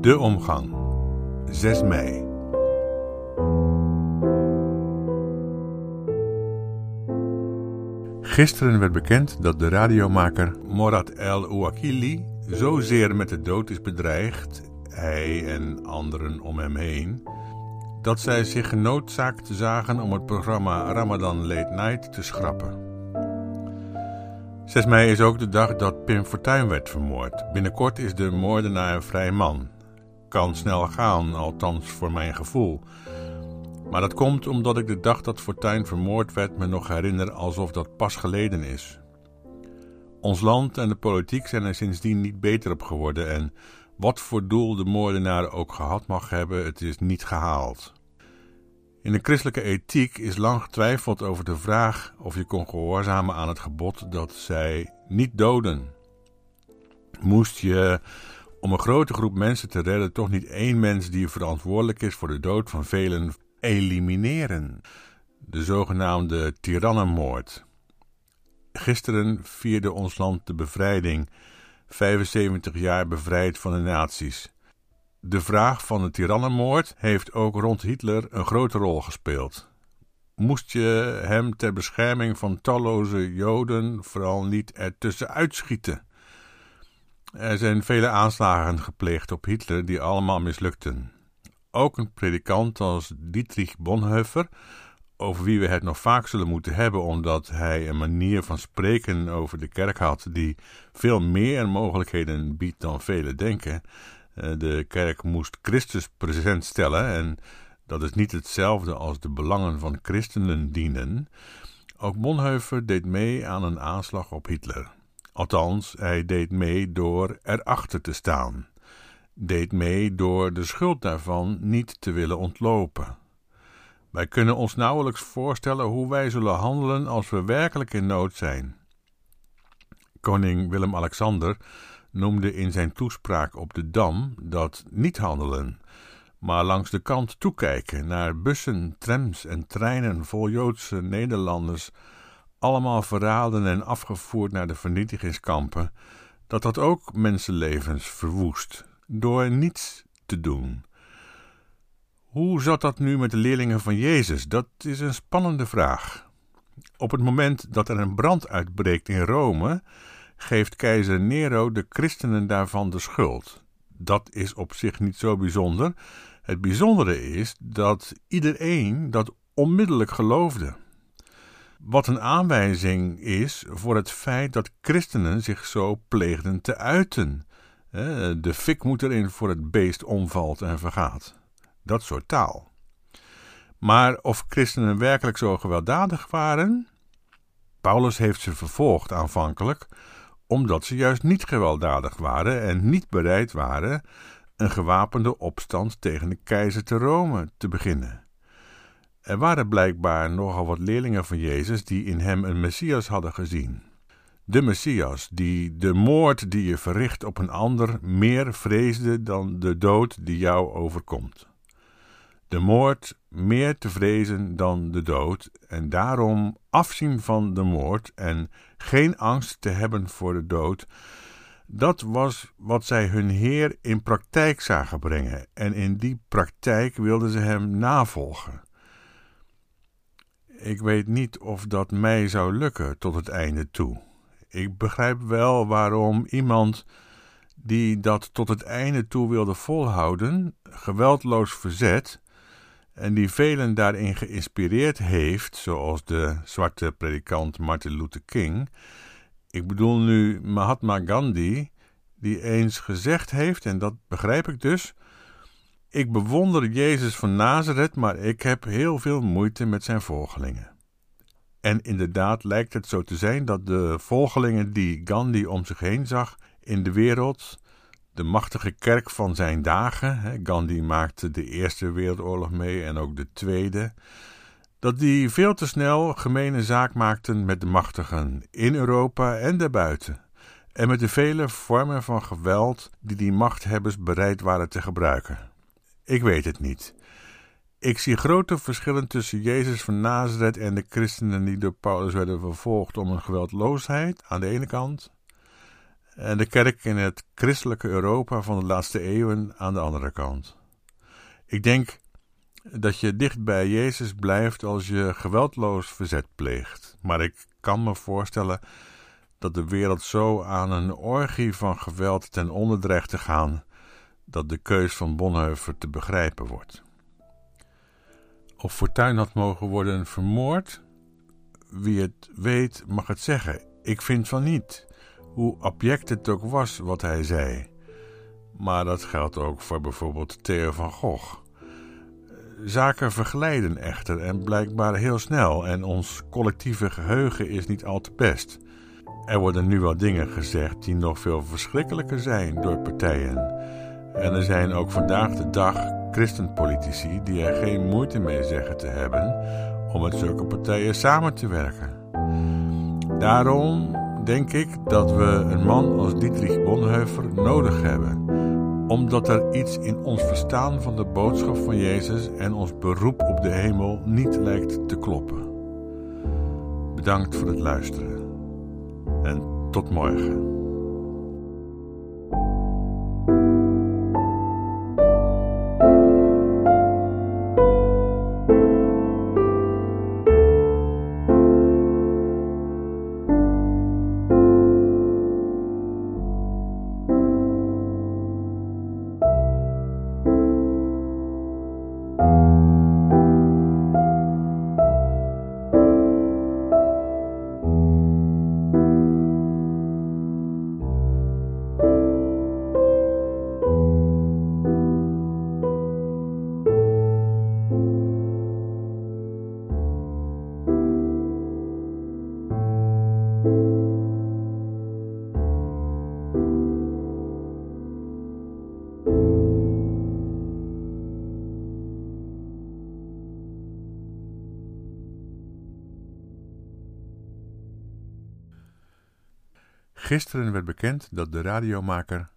De omgang. 6 mei. Gisteren werd bekend dat de radiomaker Morad El Ouakili zozeer met de dood is bedreigd, hij en anderen om hem heen, dat zij zich genoodzaakt zagen om het programma Ramadan Late Night te schrappen. 6 mei is ook de dag dat Pim Fortuyn werd vermoord. Binnenkort is de moordenaar vrij man. Kan snel gaan, althans voor mijn gevoel. Maar dat komt omdat ik de dag dat Fortuyn vermoord werd me nog herinner alsof dat pas geleden is. Ons land en de politiek zijn er sindsdien niet beter op geworden en wat voor doel de moordenaar ook gehad mag hebben, het is niet gehaald. In de christelijke ethiek is lang getwijfeld over de vraag of je kon gehoorzamen aan het gebod dat zij niet doden. Moest je om een grote groep mensen te redden toch niet één mens die verantwoordelijk is voor de dood van velen elimineren? De zogenaamde tyrannenmoord. Gisteren vierde ons land de bevrijding, 75 jaar bevrijd van de nazi's. De vraag van de tirannenmoord heeft ook rond Hitler een grote rol gespeeld. Moest je hem ter bescherming van talloze Joden vooral niet ertussen uitschieten? Er zijn vele aanslagen gepleegd op Hitler die allemaal mislukten. Ook een predikant als Dietrich Bonhoeffer, over wie we het nog vaak zullen moeten hebben, omdat hij een manier van spreken over de kerk had die veel meer mogelijkheden biedt dan velen denken, eh, de kerk moest Christus present stellen en dat is niet hetzelfde als de belangen van christenen dienen. Ook Bonhoeffer deed mee aan een aanslag op Hitler. Althans, hij deed mee door erachter te staan. Deed mee door de schuld daarvan niet te willen ontlopen. Wij kunnen ons nauwelijks voorstellen hoe wij zullen handelen als we werkelijk in nood zijn. Koning Willem-Alexander noemde in zijn toespraak op de Dam dat niet handelen, maar langs de kant toekijken naar bussen, trams en treinen vol Joodse Nederlanders, allemaal verraden en afgevoerd naar de vernietigingskampen, dat dat ook mensenlevens verwoest, door niets te doen. Hoe zat dat nu met de leerlingen van Jezus? Dat is een spannende vraag. Op het moment dat er een brand uitbreekt in Rome, geeft keizer Nero de christenen daarvan de schuld. Dat is op zich niet zo bijzonder. Het bijzondere is dat iedereen dat onmiddellijk geloofde. Wat een aanwijzing is voor het feit dat christenen zich zo pleegden te uiten. De fik moet erin voor het beest omvalt en vergaat. Dat soort taal. Maar of christenen werkelijk zo gewelddadig waren? Paulus heeft ze vervolgd aanvankelijk, omdat ze juist niet gewelddadig waren en niet bereid waren een gewapende opstand tegen de keizer te Rome te beginnen. Er waren blijkbaar nogal wat leerlingen van Jezus die in hem een Messias hadden gezien. De Messias, die de moord die je verricht op een ander meer vreesde dan de dood die jou overkomt de moord meer te vrezen dan de dood en daarom afzien van de moord en geen angst te hebben voor de dood. Dat was wat zij hun Heer in praktijk zagen brengen en in die praktijk wilden ze hem navolgen. Ik weet niet of dat mij zou lukken tot het einde toe. Ik begrijp wel waarom iemand die dat tot het einde toe wilde volhouden, geweldloos verzet, en die velen daarin geïnspireerd heeft, zoals de zwarte predikant Martin Luther King. Ik bedoel nu Mahatma Gandhi, die eens gezegd heeft, en dat begrijp ik dus. Ik bewonder Jezus van Nazareth, maar ik heb heel veel moeite met zijn volgelingen. En inderdaad lijkt het zo te zijn dat de volgelingen die Gandhi om zich heen zag in de wereld de machtige kerk van zijn dagen, Gandhi maakte de Eerste Wereldoorlog mee en ook de Tweede, dat die veel te snel gemene zaak maakten met de machtigen in Europa en daarbuiten, en met de vele vormen van geweld die die machthebbers bereid waren te gebruiken. Ik weet het niet. Ik zie grote verschillen tussen Jezus van Nazareth en de christenen die door Paulus werden vervolgd om hun geweldloosheid aan de ene kant En de kerk in het christelijke Europa van de laatste eeuwen aan de andere kant. Ik denk dat je dicht bij Jezus blijft als je geweldloos verzet pleegt. Maar ik kan me voorstellen dat de wereld zo aan een orgie van geweld ten onder dreigt te gaan, dat de keus van Bonhoeffer te begrijpen wordt. Of Fortuyn had mogen worden vermoord? Wie het weet mag het zeggen. Ik vind van niet, hoe abject het ook was wat hij zei. Maar dat geldt ook voor bijvoorbeeld Theo van Gogh. Zaken verglijden echter en blijkbaar heel snel en ons collectieve geheugen is niet al te best. Er worden nu wel dingen gezegd die nog veel verschrikkelijker zijn door partijen. En er zijn ook vandaag de dag christenpolitici die er geen moeite mee zeggen te hebben om met zulke partijen samen te werken. Daarom denk ik dat we een man als Dietrich Bonhoeffer nodig hebben, omdat er iets in ons verstaan van de boodschap van Jezus en ons beroep op de hemel niet lijkt te kloppen. Bedankt voor het luisteren en tot morgen. Gisteren werd bekend dat de radiomaker